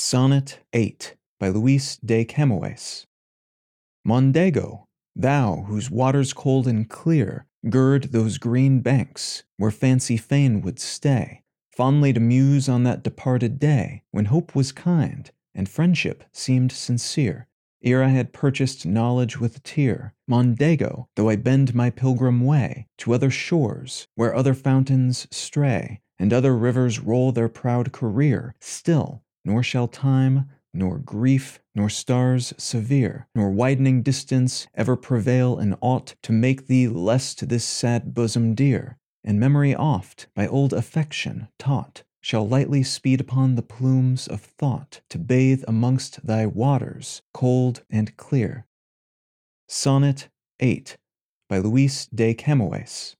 Sonnet 8 by Luis de Camões. Mondego, thou whose waters cold and clear gird those green banks where fancy fain would stay, fondly to muse on that departed day when hope was kind and friendship seemed sincere, ere I had purchased knowledge with a tear. Mondego, though I bend my pilgrim way to other shores where other fountains stray and other rivers roll their proud career, still nor shall time, nor grief, nor stars severe, nor widening distance ever prevail in aught to make thee less to this sad bosom dear. And memory oft, by old affection taught, shall lightly speed upon the plumes of thought to bathe amongst thy waters cold and clear. Sonnet 8 by Luis de Camões.